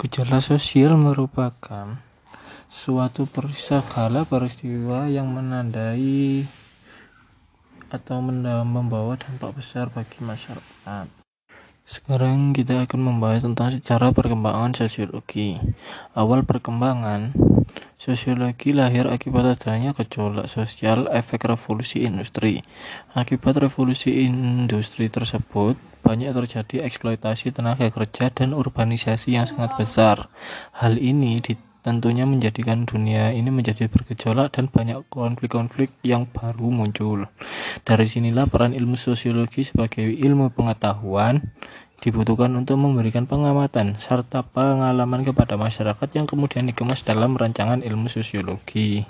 Gejala sosial merupakan suatu segala peristiwa yang menandai atau membawa dampak besar bagi masyarakat. Sekarang kita akan membahas tentang sejarah perkembangan sosiologi. Awal perkembangan sosiologi lahir akibat adanya gejolak sosial efek revolusi industri. Akibat revolusi industri tersebut, banyak terjadi eksploitasi tenaga kerja dan urbanisasi yang sangat besar. Hal ini tentunya menjadikan dunia ini menjadi bergejolak dan banyak konflik-konflik yang baru muncul. Dari sinilah peran ilmu sosiologi sebagai ilmu pengetahuan dibutuhkan untuk memberikan pengamatan serta pengalaman kepada masyarakat yang kemudian dikemas dalam rancangan ilmu sosiologi.